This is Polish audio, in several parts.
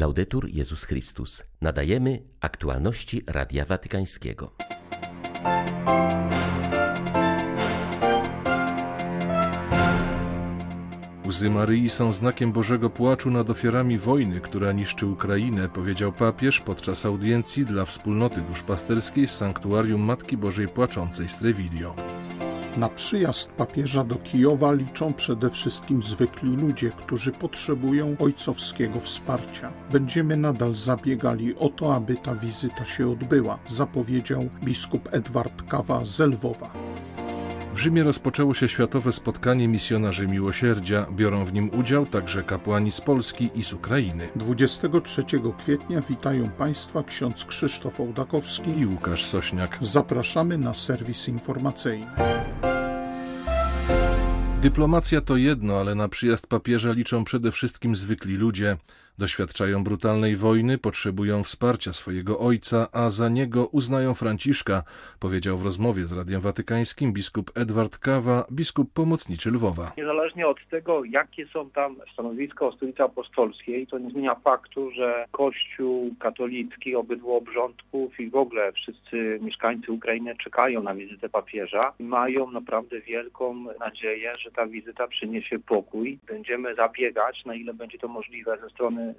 Laudetur Jezus Chrystus. Nadajemy aktualności Radia Watykańskiego. Łzy Maryi są znakiem Bożego płaczu nad ofiarami wojny, która niszczy Ukrainę, powiedział papież podczas audiencji dla wspólnoty duszpasterskiej z Sanktuarium Matki Bożej Płaczącej z Treviglio. Na przyjazd papieża do Kijowa liczą przede wszystkim zwykli ludzie, którzy potrzebują ojcowskiego wsparcia. Będziemy nadal zabiegali o to, aby ta wizyta się odbyła, zapowiedział biskup Edward Kawa z Lwowa. W Rzymie rozpoczęło się światowe spotkanie misjonarzy miłosierdzia. Biorą w nim udział także kapłani z Polski i z Ukrainy. 23 kwietnia witają Państwa ksiądz Krzysztof Ołdakowski i Łukasz Sośniak. Zapraszamy na serwis informacyjny. Dyplomacja to jedno, ale na przyjazd papieża liczą przede wszystkim zwykli ludzie. Doświadczają brutalnej wojny, potrzebują wsparcia swojego ojca, a za niego uznają Franciszka, powiedział w rozmowie z Radiem Watykańskim biskup Edward Kawa, biskup pomocniczy Lwowa. Niezależnie od tego, jakie są tam stanowiska o stolicy apostolskiej, to nie zmienia faktu, że Kościół katolicki obydwu obrządków i w ogóle wszyscy mieszkańcy Ukrainy czekają na wizytę papieża i mają naprawdę wielką nadzieję, że ta wizyta przyniesie pokój. Będziemy zabiegać, na ile będzie to możliwe ze strony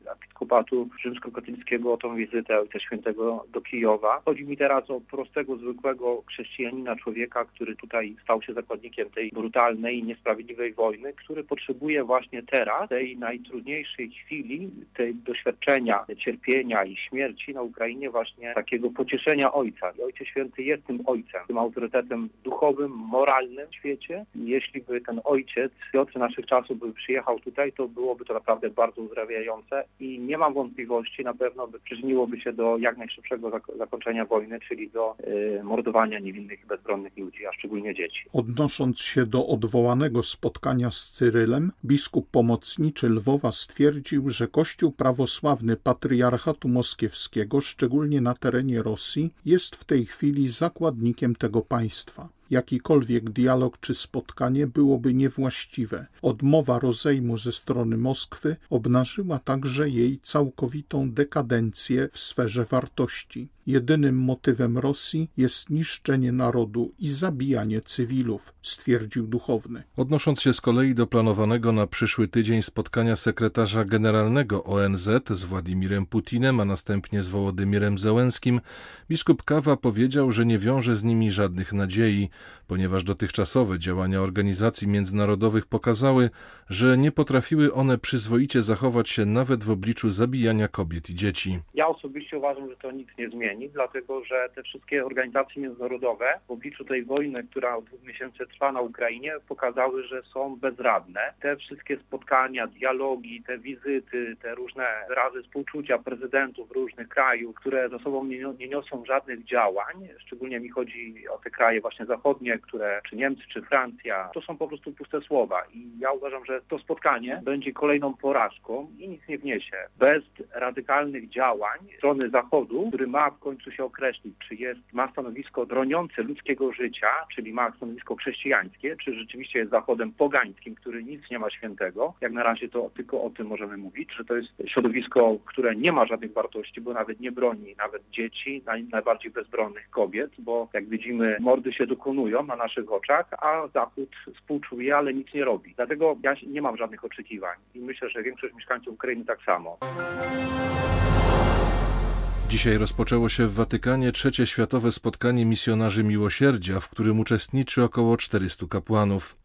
episkopatu rzymskokatolickiego o tą wizytę Ojca Świętego do Kijowa. Chodzi mi teraz o prostego, zwykłego chrześcijanina, człowieka, który tutaj stał się zakładnikiem tej brutalnej i niesprawiedliwej wojny, który potrzebuje właśnie teraz, tej najtrudniejszej chwili, tej doświadczenia cierpienia i śmierci na Ukrainie właśnie takiego pocieszenia Ojca. I Ojciec Święty jest tym Ojcem, tym autorytetem duchowym, moralnym w świecie. I jeśli by ten Ojciec Piotr naszych czasów by przyjechał tutaj, to byłoby to naprawdę bardzo uzdrawiające i nie mam wątpliwości, na pewno by przyczyniłoby się do jak najszybszego zakończenia wojny, czyli do y, mordowania niewinnych i bezbronnych ludzi, a szczególnie dzieci. Odnosząc się do odwołanego spotkania z Cyrylem, biskup pomocniczy Lwowa stwierdził, że Kościół prawosławny Patriarchatu Moskiewskiego, szczególnie na terenie Rosji, jest w tej chwili zakładnikiem tego państwa jakikolwiek dialog czy spotkanie byłoby niewłaściwe. Odmowa rozejmu ze strony Moskwy obnażyła także jej całkowitą dekadencję w sferze wartości. Jedynym motywem Rosji jest niszczenie narodu i zabijanie cywilów, stwierdził duchowny. Odnosząc się z kolei do planowanego na przyszły tydzień spotkania sekretarza generalnego ONZ z Władimirem Putinem, a następnie z Wołodymirem Zełenskim, biskup Kawa powiedział, że nie wiąże z nimi żadnych nadziei, ponieważ dotychczasowe działania organizacji międzynarodowych pokazały, że nie potrafiły one przyzwoicie zachować się nawet w obliczu zabijania kobiet i dzieci. Ja osobiście uważam, że to nic nie zmieni, dlatego że te wszystkie organizacje międzynarodowe w obliczu tej wojny, która od dwóch miesięcy trwa na Ukrainie, pokazały, że są bezradne. Te wszystkie spotkania, dialogi, te wizyty, te różne razy współczucia prezydentów różnych krajów, które ze sobą nie, nie niosą żadnych działań, szczególnie mi chodzi o te kraje właśnie zachodnie, które, czy Niemcy, czy Francja, to są po prostu puste słowa. I ja uważam, że to spotkanie będzie kolejną porażką i nic nie wniesie. Bez radykalnych działań strony Zachodu, który ma końcu się określić, czy jest, ma stanowisko broniące ludzkiego życia, czyli ma stanowisko chrześcijańskie, czy rzeczywiście jest Zachodem pogańskim, który nic nie ma świętego. Jak na razie to tylko o tym możemy mówić, że to jest środowisko, które nie ma żadnych wartości, bo nawet nie broni nawet dzieci, naj, najbardziej bezbronnych kobiet, bo jak widzimy, mordy się dokonują na naszych oczach, a Zachód współczuje, ale nic nie robi. Dlatego ja nie mam żadnych oczekiwań i myślę, że większość mieszkańców Ukrainy tak samo. Dzisiaj rozpoczęło się w Watykanie trzecie światowe spotkanie misjonarzy miłosierdzia, w którym uczestniczy około 400 kapłanów.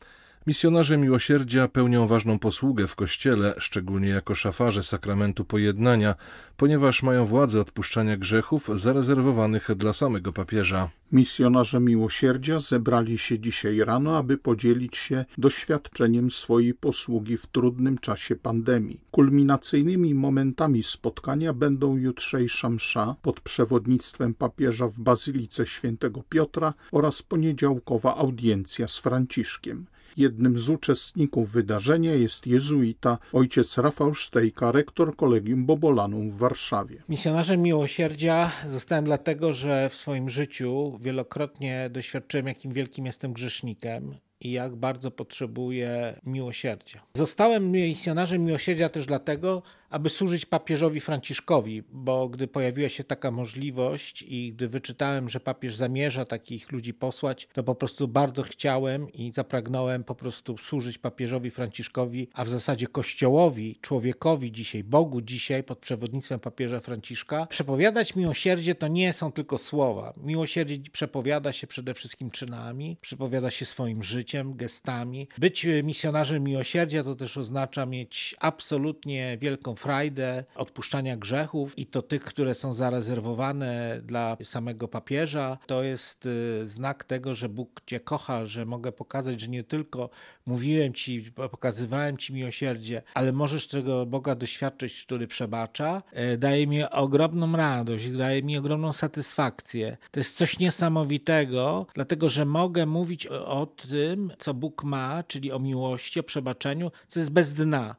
Misjonarze miłosierdzia pełnią ważną posługę w Kościele, szczególnie jako szafarze sakramentu pojednania, ponieważ mają władzę odpuszczania grzechów zarezerwowanych dla samego papieża. Misjonarze miłosierdzia zebrali się dzisiaj rano, aby podzielić się doświadczeniem swojej posługi w trudnym czasie pandemii. Kulminacyjnymi momentami spotkania będą jutrzejsza msza pod przewodnictwem papieża w Bazylice Świętego Piotra oraz poniedziałkowa audiencja z Franciszkiem. Jednym z uczestników wydarzenia jest jezuita ojciec Rafał Sztejka, rektor Kolegium Bobolanum w Warszawie. Misjonarzem miłosierdzia zostałem dlatego, że w swoim życiu wielokrotnie doświadczyłem, jakim wielkim jestem grzesznikiem i jak bardzo potrzebuję miłosierdzia. Zostałem misjonarzem miłosierdzia też dlatego, aby służyć papieżowi Franciszkowi, bo gdy pojawiła się taka możliwość i gdy wyczytałem, że papież zamierza takich ludzi posłać, to po prostu bardzo chciałem i zapragnąłem po prostu służyć papieżowi Franciszkowi, a w zasadzie Kościołowi, człowiekowi dzisiaj, Bogu dzisiaj pod przewodnictwem papieża Franciszka. Przepowiadać miłosierdzie to nie są tylko słowa. Miłosierdzie przepowiada się przede wszystkim czynami, przepowiada się swoim życiem, gestami. Być misjonarzem miłosierdzia to też oznacza mieć absolutnie wielką frajdę odpuszczania grzechów i to tych, które są zarezerwowane dla samego papieża. To jest y, znak tego, że Bóg Cię kocha, że mogę pokazać, że nie tylko mówiłem Ci, pokazywałem Ci miłosierdzie, ale możesz tego Boga doświadczyć, który przebacza. E, daje mi ogromną radość, daje mi ogromną satysfakcję. To jest coś niesamowitego, dlatego że mogę mówić o, tym, co Bóg ma, czyli o miłości, o przebaczeniu, co jest bez dna.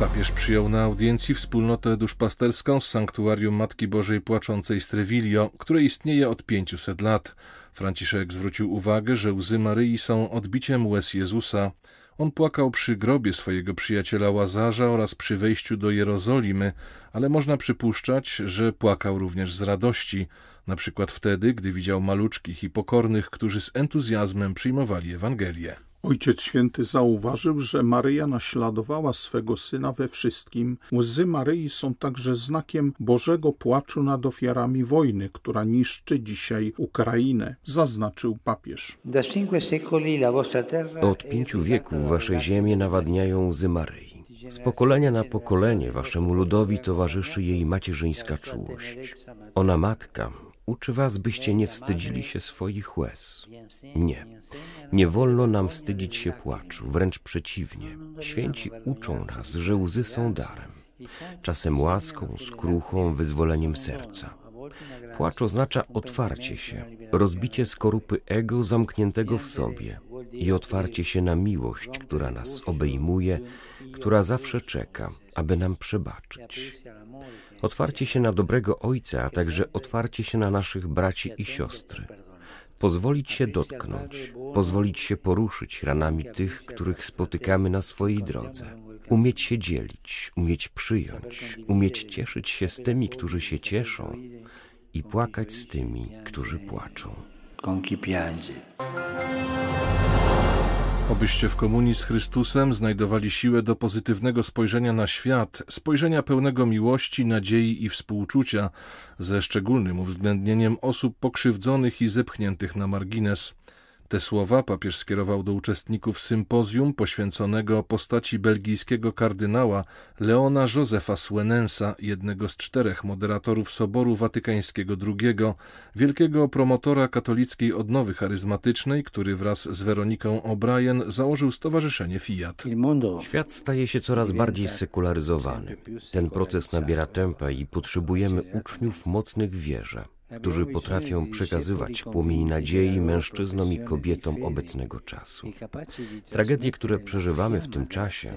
Papież przyjął na audiencji wspólnotę duszpasterską z sanktuarium Matki Bożej Płaczącej z Treviglio, które istnieje od 500 lat. Franciszek zwrócił uwagę, że łzy Maryi są odbiciem łez Jezusa. On płakał przy grobie swojego przyjaciela Łazarza oraz przy wejściu do Jerozolimy, ale można przypuszczać, że płakał również z radości, na przykład wtedy, gdy widział maluczkich i pokornych, którzy z entuzjazmem przyjmowali Ewangelię. Ojciec Święty zauważył, że Maryja naśladowała swego syna we wszystkim. Łzy Maryi są także znakiem Bożego płaczu nad ofiarami wojny, która niszczy dzisiaj Ukrainę, zaznaczył papież. Od pięciu wieków wasze ziemie nawadniają łzy Maryi. Z pokolenia na pokolenie waszemu ludowi towarzyszy jej macierzyńska czułość. Ona matka uczy was, byście nie wstydzili się swoich łez. Nie. Nie wolno nam wstydzić się płaczu, wręcz przeciwnie. Święci uczą nas, że łzy są darem. Czasem łaską, skruchą, wyzwoleniem serca. Płacz oznacza otwarcie się, rozbicie skorupy ego zamkniętego w sobie i otwarcie się na miłość, która nas obejmuje, która zawsze czeka, aby nam przebaczyć. Otwarcie się na dobrego Ojca, a także otwarcie się na naszych braci i siostry. Pozwolić się dotknąć, pozwolić się poruszyć ranami tych, których spotykamy na swojej drodze. Umieć się dzielić, umieć przyjąć, umieć cieszyć się z tymi, którzy się cieszą i płakać z tymi, którzy płaczą. Con chi. Obyście w komunii z Chrystusem znajdowali siłę do pozytywnego spojrzenia na świat, spojrzenia pełnego miłości, nadziei i współczucia, ze szczególnym uwzględnieniem osób pokrzywdzonych i zepchniętych na margines. Te słowa papież skierował do uczestników sympozjum poświęconego postaci belgijskiego kardynała Leona Józefa Swenensa, jednego z czterech moderatorów Soboru Watykańskiego II, wielkiego promotora katolickiej odnowy charyzmatycznej, który wraz z Weroniką O'Brien założył Stowarzyszenie Fiat. Świat staje się coraz bardziej sekularyzowany. Ten proces nabiera tempa i potrzebujemy uczniów mocnych wierze którzy potrafią przekazywać płomień nadziei mężczyznom i kobietom obecnego czasu. Tragedie, które przeżywamy w tym czasie,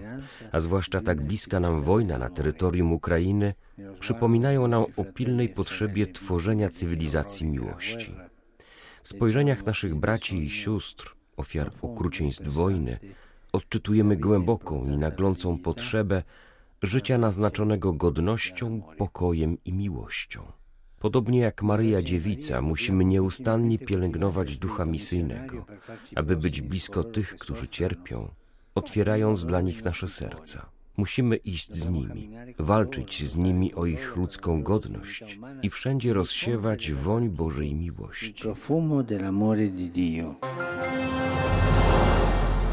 a zwłaszcza tak bliska nam wojna na terytorium Ukrainy, przypominają nam o pilnej potrzebie tworzenia cywilizacji miłości. W spojrzeniach naszych braci i sióstr, ofiar okrucieństw wojny, odczytujemy głęboką i naglącą potrzebę życia naznaczonego godnością, pokojem i miłością. Podobnie jak Maryja Dziewica, musimy nieustannie pielęgnować ducha misyjnego, aby być blisko tych, którzy cierpią, otwierając dla nich nasze serca. Musimy iść z nimi, walczyć z nimi o ich ludzką godność i wszędzie rozsiewać woń Bożej miłości.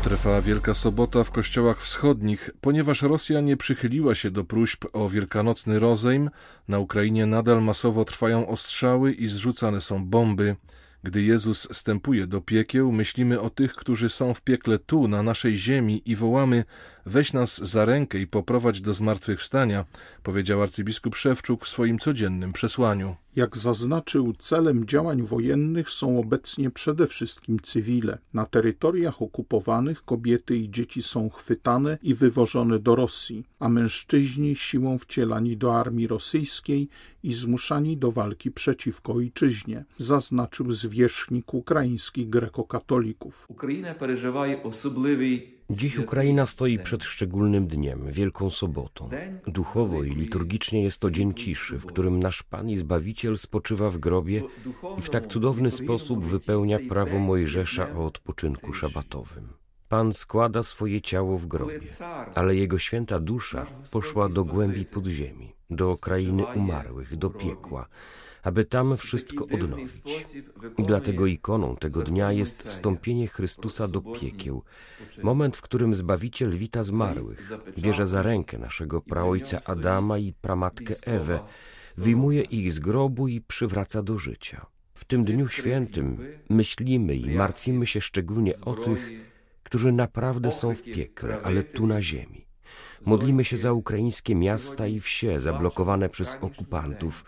Trwała Wielka Sobota w kościołach wschodnich, ponieważ Rosja nie przychyliła się do próśb o wielkanocny rozejm, na Ukrainie nadal masowo trwają ostrzały i zrzucane są bomby. Gdy Jezus stępuje do piekieł, myślimy o tych, którzy są w piekle tu, na naszej ziemi i wołamy weź nas za rękę i poprowadź do zmartwychwstania, powiedział arcybiskup Szewczuk w swoim codziennym przesłaniu. Jak zaznaczył, celem działań wojennych są obecnie przede wszystkim cywile. Na terytoriach okupowanych kobiety i dzieci są chwytane i wywożone do Rosji, a mężczyźni siłą wcielani do armii rosyjskiej i zmuszani do walki przeciwko ojczyźnie, zaznaczył zwierzchnik ukraińskich grekokatolików. Ukraina przeżywa osobliwy Dziś Ukraina stoi przed szczególnym dniem, Wielką Sobotą. Duchowo i liturgicznie jest to dzień ciszy, w którym nasz Pan i Zbawiciel spoczywa w grobie i w tak cudowny sposób wypełnia prawo Mojżesza o odpoczynku szabatowym. Pan składa swoje ciało w grobie, ale jego święta dusza poszła do głębi podziemi, do krainy umarłych, do piekła, aby tam wszystko odnowić. I dlatego ikoną tego dnia jest wstąpienie Chrystusa do piekieł, moment, w którym Zbawiciel wita zmarłych, bierze za rękę naszego praojca Adama i pramatkę Ewę, wyjmuje ich z grobu i przywraca do życia. W tym dniu świętym myślimy i martwimy się szczególnie o tych, którzy naprawdę są w piekle, ale tu na ziemi. Modlimy się za ukraińskie miasta i wsie zablokowane przez okupantów,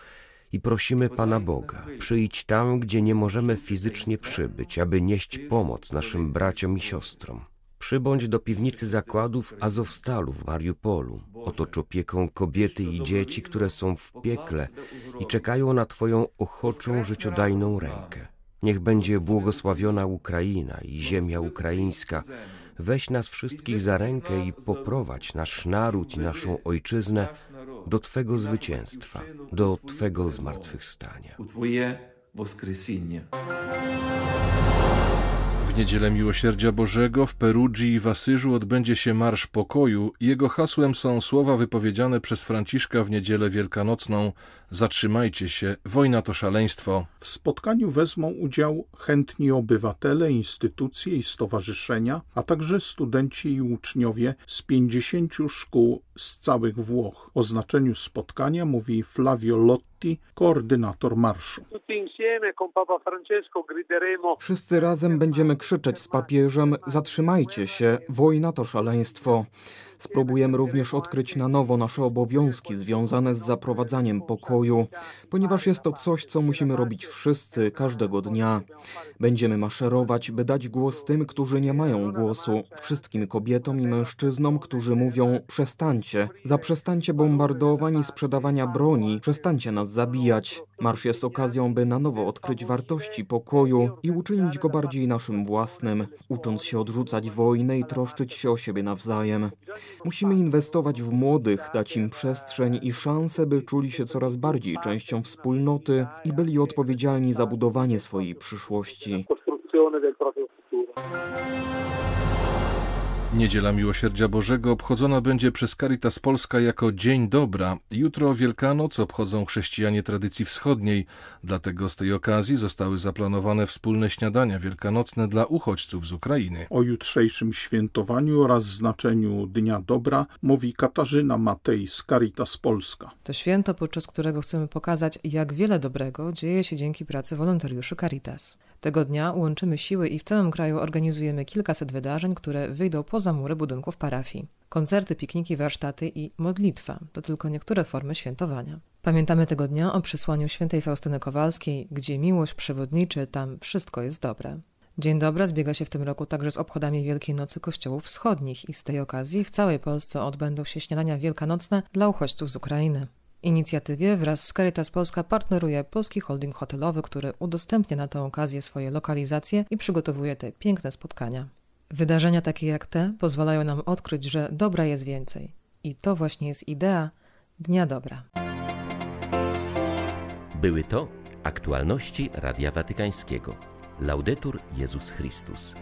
i prosimy Pana Boga, przyjdź tam, gdzie nie możemy fizycznie przybyć, aby nieść pomoc naszym braciom i siostrom. Przybądź do piwnicy zakładów Azowstalu w Mariupolu. Otocz opieką kobiety i dzieci, które są w piekle i czekają na Twoją ochoczą, życiodajną rękę. Niech będzie błogosławiona Ukraina i ziemia ukraińska, Weź nas wszystkich za rękę i poprowadź nasz naród i naszą ojczyznę do Twego zwycięstwa, do Twego zmartwychwstania. Twoje w niedzielę Miłosierdzia Bożego w Perugii i w Asyżu odbędzie się Marsz Pokoju. Jego hasłem są słowa wypowiedziane przez Franciszka w niedzielę wielkanocną Zatrzymajcie się, wojna to szaleństwo. W spotkaniu wezmą udział chętni obywatele, instytucje i stowarzyszenia, a także studenci i uczniowie z 50 szkół z całych Włoch. O znaczeniu spotkania mówi Flavio Lotti, koordynator marszu. Wszyscy razem będziemy krzyczeć z papieżem: Zatrzymajcie się, wojna to szaleństwo. Spróbujemy również odkryć na nowo nasze obowiązki związane z zaprowadzaniem pokoju, ponieważ jest to coś, co musimy robić wszyscy, każdego dnia. Będziemy maszerować, by dać głos tym, którzy nie mają głosu, wszystkim kobietom i mężczyznom, którzy mówią: przestańcie, zaprzestańcie bombardowań i sprzedawania broni, przestańcie nas zabijać. Marsz jest okazją, by na nowo odkryć wartości pokoju i uczynić go bardziej naszym własnym, ucząc się odrzucać wojnę i troszczyć się o siebie nawzajem. Musimy inwestować w młodych, dać im przestrzeń i szansę, by czuli się coraz bardziej częścią wspólnoty i byli odpowiedzialni za budowanie swojej przyszłości. Niedziela Miłosierdzia Bożego obchodzona będzie przez Caritas Polska jako Dzień Dobra. Jutro Wielkanoc obchodzą chrześcijanie tradycji wschodniej, dlatego z tej okazji zostały zaplanowane wspólne śniadania wielkanocne dla uchodźców z Ukrainy. O jutrzejszym świętowaniu oraz znaczeniu Dnia Dobra mówi Katarzyna Matej z Caritas Polska. To święto, podczas którego chcemy pokazać, jak wiele dobrego dzieje się dzięki pracy wolontariuszy Caritas. Tego dnia łączymy siły i w całym kraju organizujemy kilkaset wydarzeń, które wyjdą poza mury budynków parafii. Koncerty, pikniki, warsztaty i modlitwa to tylko niektóre formy świętowania. Pamiętamy tego dnia o przesłaniu świętej Faustyny Kowalskiej, gdzie miłość przewodniczy, tam wszystko jest dobre. Dzień Dobra zbiega się w tym roku także z obchodami Wielkiej Nocy Kościołów Wschodnich i z tej okazji w całej Polsce odbędą się śniadania wielkanocne dla uchodźców z Ukrainy inicjatywie wraz z Caritas Polska partneruje Polski Holding Hotelowy, który udostępnia na tę okazję swoje lokalizacje i przygotowuje te piękne spotkania. Wydarzenia takie jak te pozwalają nam odkryć, że dobra jest więcej. I to właśnie jest idea Dnia Dobra. Były to aktualności Radia Watykańskiego. Laudetur Jezus Chrystus.